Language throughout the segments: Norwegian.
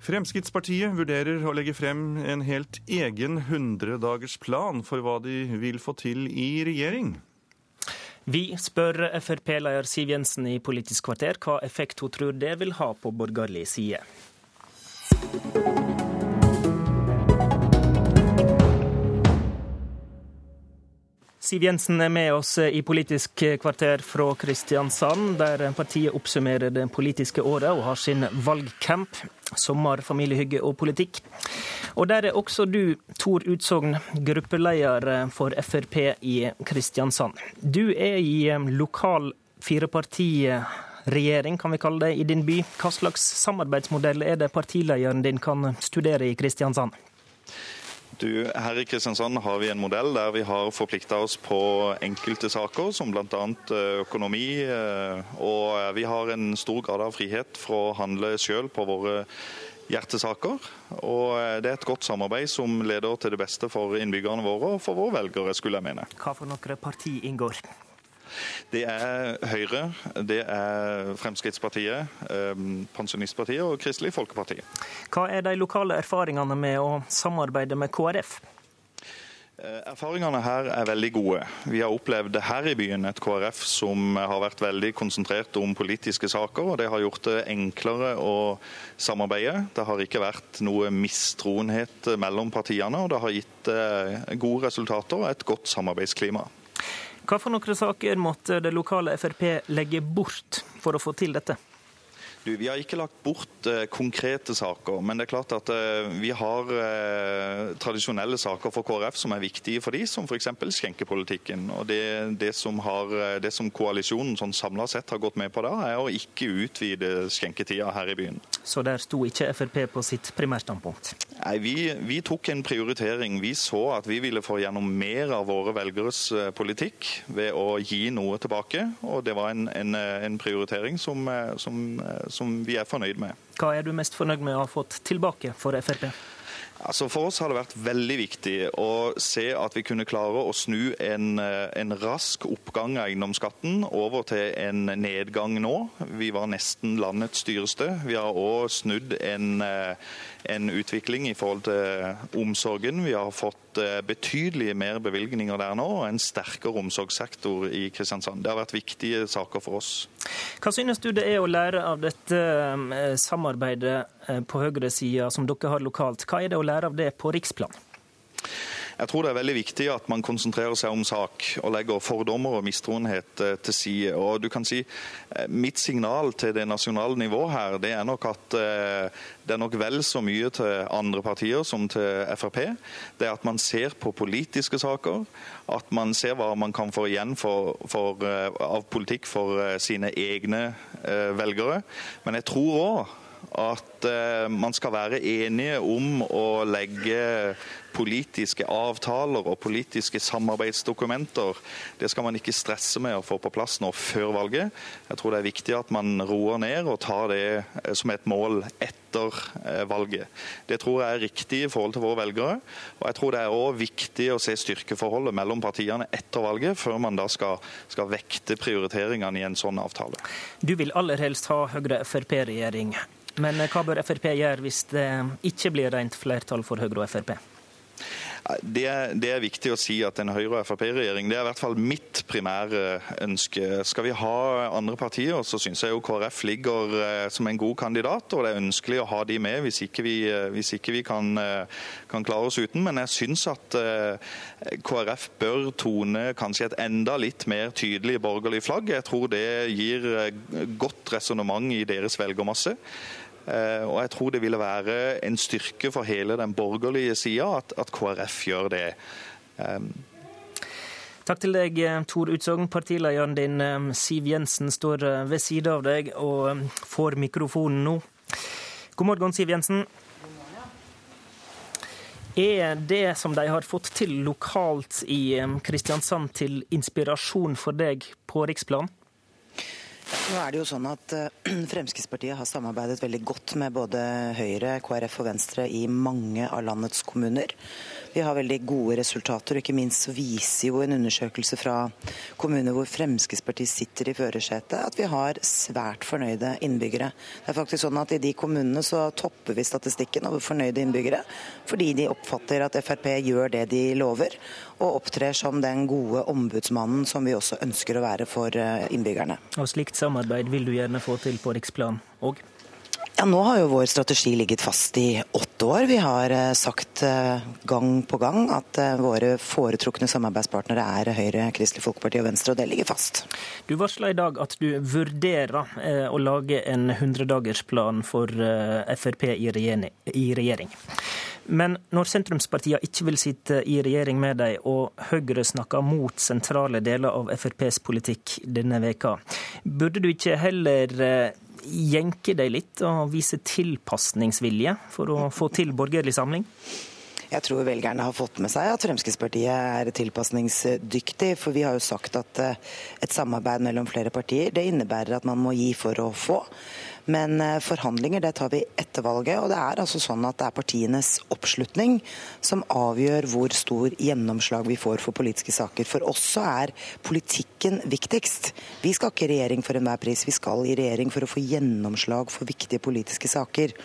Fremskrittspartiet vurderer å legge frem en helt egen 100-dagersplan for hva de vil få til i regjering. Vi spør Frp-leder Siv Jensen i Politisk kvarter hva effekt hun tror det vil ha på borgerlig side. Siv Jensen er med oss i Politisk kvarter fra Kristiansand, der partiet oppsummerer det politiske året og har sin valgcamp. Sommer, familiehygge og politikk. Og der er også du, Tor Utsogn, gruppeleder for Frp i Kristiansand. Du er i lokal firepartiregjering, kan vi kalle det, i din by. Hva slags samarbeidsmodell er det partilederen din kan studere i Kristiansand? Du, her i Kristiansand har vi en modell der vi har forplikta oss på enkelte saker, som bl.a. Eh, økonomi. Eh, og vi har en stor grad av frihet for å handle sjøl på våre hjertesaker. Og eh, det er et godt samarbeid som leder til det beste for innbyggerne våre og for våre velgere, skulle jeg mene. Hva for noen parti inngår? Det er Høyre, det er Fremskrittspartiet, ehm, Pensjonistpartiet og Kristelig Folkeparti. Hva er de lokale erfaringene med å samarbeide med KrF? Eh, erfaringene her er veldig gode. Vi har opplevd her i byen et KrF som har vært veldig konsentrert om politiske saker. og Det har gjort det enklere å samarbeide. Det har ikke vært noe mistroenhet mellom partiene, og det har gitt eh, gode resultater og et godt samarbeidsklima. Hva for noen saker måtte det lokale Frp legge bort for å få til dette? Du, vi har ikke lagt bort eh, konkrete saker, men det er klart at eh, vi har eh, tradisjonelle saker for KrF som er viktige for de, som f.eks. skjenkepolitikken. Og det, det, som har, eh, det, som koalisjonen sånn samla sett har gått med på da, er å ikke utvide skjenketida her i byen. Så der sto ikke Frp på sitt primærstandpunkt? Nei, vi, vi tok en prioritering. Vi så at vi ville få gjennom mer av våre velgeres eh, politikk ved å gi noe tilbake, og det var en, en, en prioritering som, som som vi er fornøyd med. Hva er du mest fornøyd med å ha fått tilbake for Frp? Altså For oss har det vært veldig viktig å se at vi kunne klare å snu en, en, rask oppgang av eiendomsskatten over til en nedgang nå. Vi var nesten landets dyreste. Vi har òg snudd en, en utvikling i forhold til omsorgen. Vi har fått eh, betydelig mer bevilgninger der nå, og en sterkere omsorgssektor i Kristiansand. Det har vært viktige saker for oss. Hva synes du det er å lære av dette eh, samarbeidet eh, på høyresida som dere har lokalt? Hva er det å lære av det på riksplan? Jeg tror det er veldig viktig at man konsentrerer seg om sak og legger fordommer og mistroenhet eh, til side. Og du kan si eh, Mitt signal til det nasjonale nivået her, det er nok at eh, det er nok vel så mye til andre partier som til Frp. Det er at man ser på politiske saker, at man ser hva man kan få igjen for, for, av politikk for sine egne velgere. Men jeg tror òg at man skal være enige om å legge politiske avtaler og politiske samarbeidsdokumenter, det skal man ikke stresse med å få på plass nå før valget. Jeg tror det er viktig at man roer ned og tar det eh, som et mål etter eh, valget. Det tror jeg er riktig i forhold til våre velgere. Og jeg tror det er òg viktig å se styrkeforholdet mellom partiene etter valget, før man da skal, skal vekte prioriteringene i en sånn avtale. Du vil aller helst ha Høyre-Frp-regjering. Men hva bør Frp gjøre hvis det ikke blir rent flertall for Høyre og Frp? Det, det, er viktig å si at en Høyre- og Frp-regjering det er i hvert fall mitt primære ønske. Skal vi ha andre partier, så syns jeg jo KrF ligger eh, som en god kandidat. Og det er ønskelig å ha de med hvis ikke vi, eh, hvis ikke vi kan, eh, kan, klare oss uten. Men jeg syns at KrF bør tone kanskje et enda litt mer tydelig borgerlig flagg. Jeg tror det gir godt resonnement i deres velgermasse. Eh, og jeg tror det ville være en styrke for hele den borgerlige sida at, at, KrF gjør det. Takk til deg, Tor Utsogn. Partilederen din, Siv Jensen, står ved siden av deg og får mikrofonen nå. God morgen, Siv Jensen. Er det som de har fått til lokalt i Kristiansand til inspirasjon for deg på riksplan? Nå er det jo sånn at Fremskrittspartiet har samarbeidet veldig godt med både Høyre, KrF og Venstre i mange av landets kommuner. Vi har veldig gode resultater, og ikke minst viser jo en undersøkelse fra kommuner hvor Fremskrittspartiet sitter i førersetet, at vi har svært fornøyde innbyggere. Det er faktisk sånn at I de kommunene så topper vi statistikken over fornøyde innbyggere, fordi de oppfatter at Frp gjør det de lover, og opptrer som den gode ombudsmannen som vi også ønsker å være for eh, innbyggerne. Og Slikt samarbeid vil du gjerne få til på riksplan òg? Ja, Nå har jo vår strategi ligget fast i åtte år. Vi har eh, sagt eh, gang på gang at våre foretrukne samarbeidspartnere er Høyre, Kristelig Folkeparti og Venstre, og det ligger fast. Du varsla i dag at du vurderer å lage en hundredagersplan for Frp i regjering. Men når sentrumspartiene ikke vil sitte i regjering med dem, og Høyre snakker mot sentrale deler av FrPs politikk denne veka, burde du ikke heller jenke deg litt og vise tilpasningsvilje for å få til borgerlig samling? Jeg tror velgerne har fått med seg at Fremskrittspartiet er tilpasningsdyktig. For vi har jo sagt at eh, et samarbeid mellom flere partier det innebærer at man må gi for å få. Men eh, forhandlinger det tar vi etter valget. Og det er altså sånn at det er partienes oppslutning som avgjør hvor stor gjennomslag vi får for politiske saker. For oss så er politikken viktigst. Vi skal ikke i regjering for enhver pris. Vi skal i regjering for å få gjennomslag for viktige politiske saker.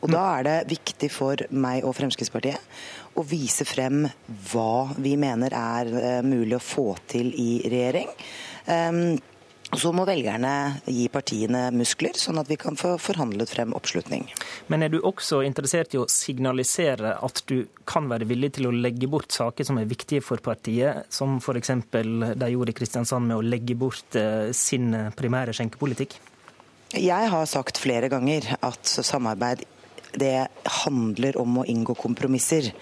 Og Da er det viktig for meg og Fremskrittspartiet å vise frem hva vi mener er eh, mulig å få til i regjering. Um, så må velgerne gi partiene muskler, sånn at vi kan få forhandlet frem oppslutning. Men er du også interessert i å signalisere at du kan være villig til å legge bort saker som er viktige for partiet, som f.eks. de gjorde i Kristiansand med å legge bort eh, sin primære skjenkepolitikk? Jeg har sagt flere ganger at samarbeid det handler om å inngå kompromisser.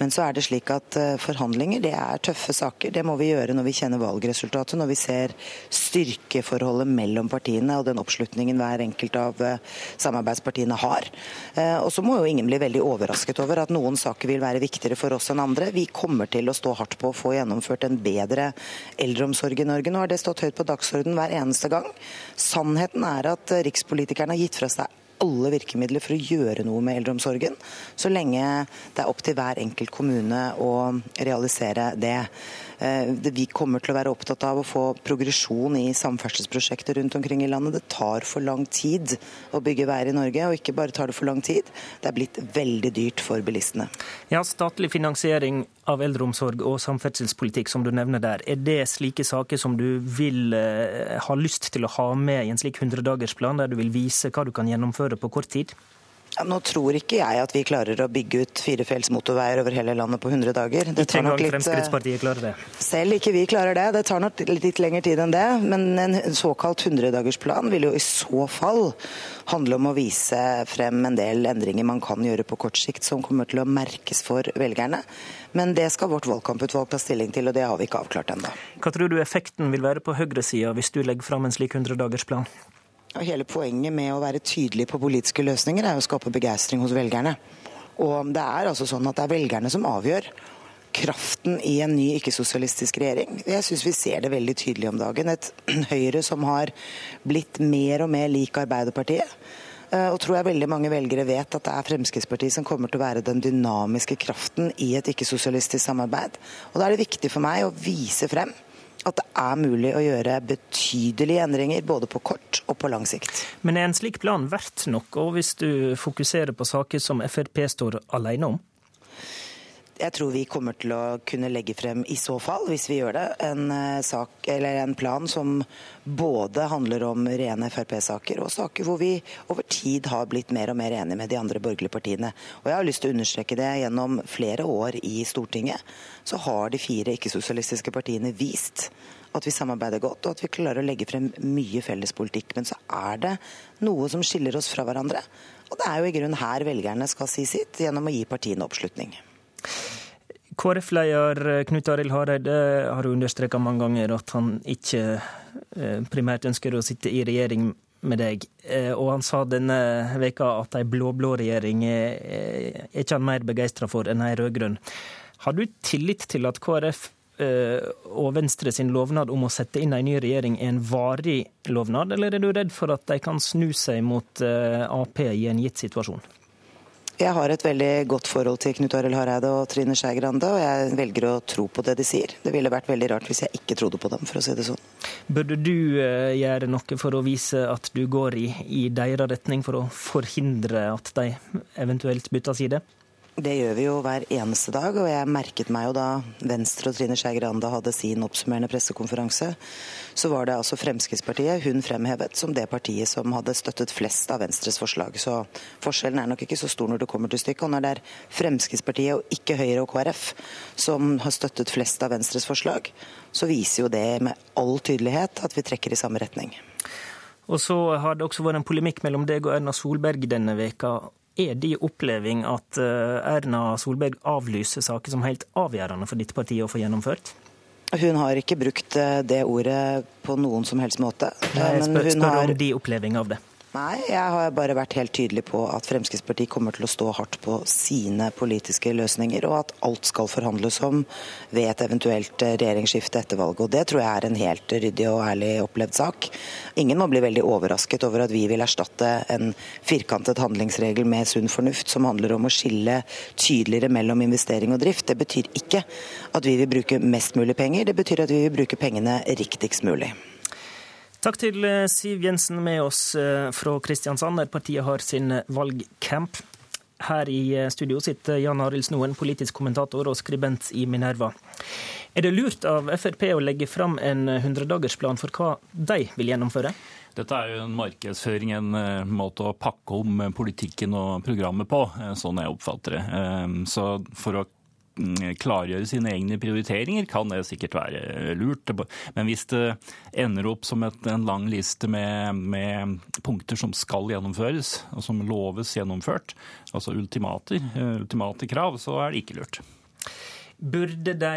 Men så er det slik at eh, forhandlinger det er tøffe saker. Det må vi gjøre når vi kjenner valgresultatet, når vi ser styrkeforholdet mellom partiene og den oppslutningen hver enkelt av eh, samarbeidspartiene har. Eh, og så må jo ingen bli veldig overrasket over at noen saker vil være viktigere for oss enn andre. Vi kommer til å stå hardt på å få gjennomført en bedre eldreomsorg i Norge. Nå har det stått høyt på dagsorden hver eneste gang. Sannheten er at rikspolitikerne har gitt fra seg alle virkemidler for å gjøre noe med eldreomsorgen, så lenge det er opp til hver enkelt kommune å realisere det. Eh, vi kommer til å være opptatt av å få progresjon i samferdselsprosjekter rundt omkring i landet. Det tar for lang tid å bygge veier i Norge, og ikke bare tar det for lang tid, det er blitt veldig dyrt for bilistene. Ja, Statlig finansiering av eldreomsorg og samferdselspolitikk, som du nevner der, er det slike saker som du vil eh, ha lyst til å ha med i en slik 100-dagersplan, der du vil vise hva du kan gjennomføre på kort tid? Ja, nå tror ikke jeg at vi klarer å bygge ut firefelts motorveier over hele landet på 100 dager. Det engang Fremskrittspartiet klarer det? Selv ikke vi klarer det. Det tar nok litt lengre tid enn det. Men en såkalt 100-dagersplan vil jo i så fall handle om å vise frem en del endringer man kan gjøre på kort sikt, som kommer til å merkes for velgerne. Men det skal vårt valgkamputvalg ta stilling til, og det har vi ikke avklart ennå. Hva tror du effekten vil være på høyresida hvis du legger fram en slik 100-dagersplan? Og Hele poenget med å være tydelig på politiske løsninger er å skape begeistring hos velgerne. Og det er altså sånn at det er velgerne som avgjør kraften i en ny ikke-sosialistisk regjering. Jeg syns vi ser det veldig tydelig om dagen. Et Høyre som har blitt mer og mer lik Arbeiderpartiet. Eh, og tror jeg veldig mange velgere vet at det er Fremskrittspartiet som kommer til å være den dynamiske kraften i et ikke-sosialistisk samarbeid. Og da er det viktig for meg å vise frem at det er mulig å gjøre betydelige endringer både på kort og på lang sikt. Men er en slik plan verdt noe hvis du fokuserer på saker som Frp står alene om? Jeg tror vi kommer til å kunne legge frem, i så fall, hvis vi gjør det, en, eh, sak, en plan som både handler om rene Frp-saker og saker hvor vi over tid har blitt mer og mer enige med de andre borgerlige partiene. Og jeg har lyst til å understreke det. Gjennom flere år i Stortinget så har de fire ikke-sosialistiske partiene vist at vi samarbeider godt, og at vi klarer å legge frem mye felles politikk. Men så er det noe som skiller oss fra hverandre. Og det er jo i grunnen her velgerne skal si sitt, gjennom å gi partiene oppslutning. KrF-leder Knut Arild Hareide har understreka mange ganger at han ikke eh, primært ønsker å sitte i regjering med deg. Eh, og han sa denne veka at ei blå-blå regjering er ikke han mer begeistra for enn ei rød-grønn. Har du tillit til at KrF og Venstre sin lovnad om å sette inn en ny regjering er en varig lovnad, eller er du redd for at de kan snu seg mot Ap i en gitt situasjon? Jeg har et veldig godt forhold til Knut Arild Hareide og Trine Skei Grande, og jeg velger å tro på det de sier. Det ville vært veldig rart hvis jeg ikke trodde på dem, for å si det sånn. Burde du gjøre noe for å vise at du går i, i deres retning, for å forhindre at de eventuelt bytter side? Det gjør vi jo hver eneste dag, og jeg merket meg jo da Venstre og Trine Skei Grande hadde sin oppsummerende pressekonferanse, så var det altså Fremskrittspartiet hun fremhevet som det partiet som hadde støttet flest av Venstres forslag. Så forskjellen er nok ikke så stor når det kommer til stykket. Og når det er Fremskrittspartiet og ikke Høyre og KrF som har støttet flest av Venstres forslag, så viser jo det med all tydelighet at vi trekker i samme retning. Og så har det også vært en polemikk mellom deg og Erna Solberg denne veka er din oppleving at eh, Erna Solberg avlyser saker som helt avgjørende for ditt parti å få gjennomført? Hun har ikke brukt eh, det ordet på noen som helst måte. Nei, jeg spør, spør har... om din oppleving av det. Nei, jeg har bare vært helt tydelig på at Fremskrittspartiet kommer til å stå hardt på sine politiske løsninger, og at alt skal forhandles om ved et eventuelt regjeringsskifte etter valget. Og Det tror jeg er en helt ryddig og ærlig opplevd sak. Ingen må bli veldig overrasket over at vi vil erstatte en firkantet handlingsregel med sunn fornuft, som handler om å skille tydeligere mellom investering og drift. Det betyr ikke at vi vil bruke mest mulig penger, det betyr at vi vil bruke pengene riktigst mulig. Takk til eh, Siv Jensen med oss eh, fra Kristiansand, der partiet har sin valgcamp. Her i eh, studio sitter Jan Arild Snoen, politisk kommentator og skribent i Minerva. Er det lurt av Frp å legge fram en 100-dagersplan for hva de vil gjennomføre? Dette er jo en markedsføring, en måte å pakke om politikken og programmet på, sånn jeg oppfatter det. Så for å klargjøre sine egne prioriteringer, kan det sikkert være lurt. Men hvis det ender opp som et, en lang liste med, med, punkter som skal gjennomføres, og som loves gjennomført, altså ultimater, eh, ultimate krav, så er det ikke lurt. Burde de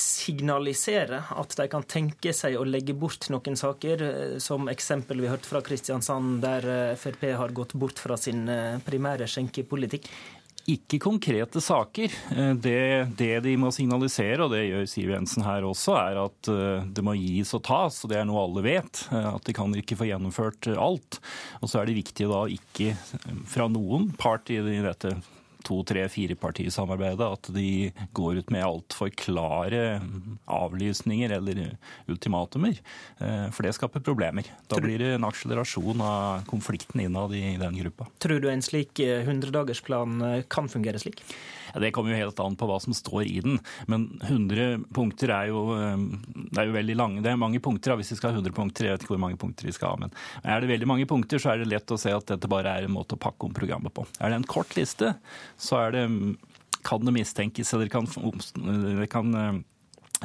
signalisere at de kan tenke seg å legge bort noen saker, eh, som eksempel vi hørte fra Kristiansand, der eh, Frp har gått bort fra sin primære skjenkepolitikk? Ikke konkrete saker. Eh, det, det, de må signalisere, og det gjør Siv Jensen her også, er at eh, det må gis og tas. og Det er noe alle vet. Eh, at de kan ikke få gjennomført alt. Og så er det viktig da ikke fra noen part i dette to, tre, fire firepartisamarbeidet at de går ut med altfor klare avlysninger eller ultimatumer. Eh, for det skaper problemer. Da blir det en akselerasjon av konflikten innad i den gruppa. Tror du en slik 100-dagersplan eh, kan fungere slik? Det kommer jo helt an på hva som står i den. Men 100 punkter er jo, eh, det er jo veldig lange. Det er mange punkter hvis vi skal ha 100 punkter. Jeg vet ikke hvor mange punkter vi skal ha. Men er det veldig mange punkter, så er det lett å se at dette bare er en måte å pakke om programmet på. Er det en kort liste, så det, kan det mistenkes, eller kan, kan eh,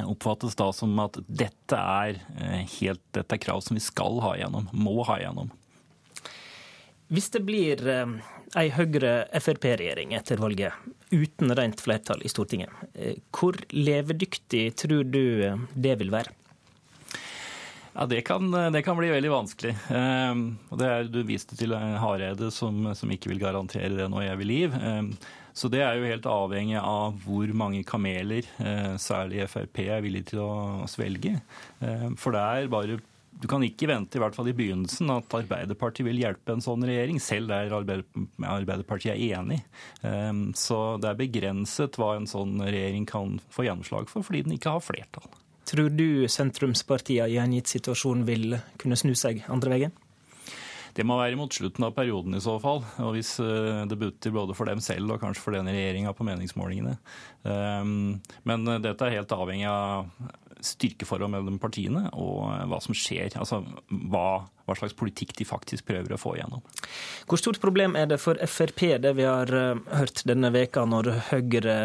oppfattes da som at dette er, eh, helt, dette er krav som vi skal ha igjennom, må ha igjennom. Hvis det blir ei Høyre-Frp-regjering etter valget, uten rent flertall i Stortinget. Eh, hvor levedyktig tror du eh, det vil være? Ja, det kan, det kan, bli veldig vanskelig. Um, og det er, Du viste til Hareide som, som, ikke vil garantere det nå i evig liv. Um, så det er jo helt avhengig av hvor mange kameler uh, særlig Frp er villig til å svelge. Um, for det er bare du kan ikke vente, i hvert fall i begynnelsen, at Arbeiderpartiet vil hjelpe en sånn regjering, selv der Arbeiderpartiet er enig. Ehm, så det er begrenset hva en sånn regjering kan få gjennomslag for, fordi den ikke har flertall. Tror du sentrumspartiene i en gitt situasjon vil kunne snu seg andre veien? Det må være mot slutten av perioden i så fall. Og hvis eh, det butter både for dem selv og kanskje for denne regjeringa på meningsmålingene. Ehm, men dette er helt avhengig av styrkeforhold mellom partiene og eh, hva som skjer. Altså hva, hva, slags politikk de faktisk prøver å få igjennom. Hvor stort problem er det for Frp, det vi har eh, hørt denne veka når Høyre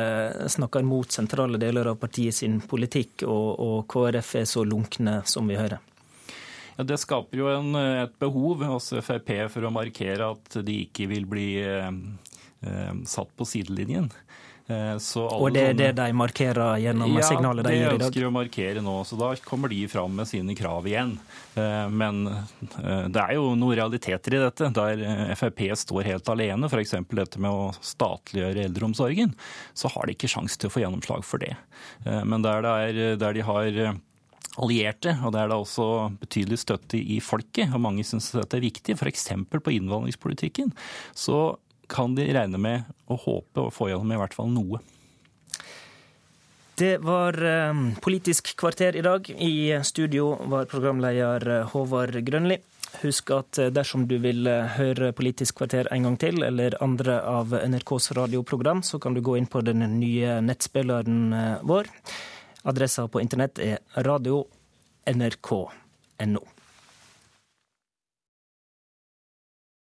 snakker mot sentrale deler av partiet sin politikk, og, og KrF er så lunkne som vi hører? Ja, Det skaper jo en, et behov hos Frp for å markere at de ikke vil bli eh, satt på sidelinjen. og det er det de markerer gjennom ja, signalet de gir i dag? Ja, det ønsker de å markere nå. Så da kommer de fram med sine krav igjen. Men det er jo noen realiteter i dette, der Frp står helt alene. F.eks. dette med å statliggjøre eldreomsorgen. Så har de ikke sjanse til å få gjennomslag for det. Men der, det er, der de har allierte, og det er da også betydelig støtte i folket, og mange syns dette er viktig, f.eks. på innvandringspolitikken, så kan de regne med å håpe å få gjennom i hvert fall noe. Det var eh, Politisk kvarter i dag. I studio var programleder eh, Håvard Grønli. Husk at eh, dersom du vil høre Politisk kvarter en gang til, eller andre av NRKs radioprogram, så kan du gå inn på den nye nettspilleren vår. Adressa på internett er radio.nrk.no.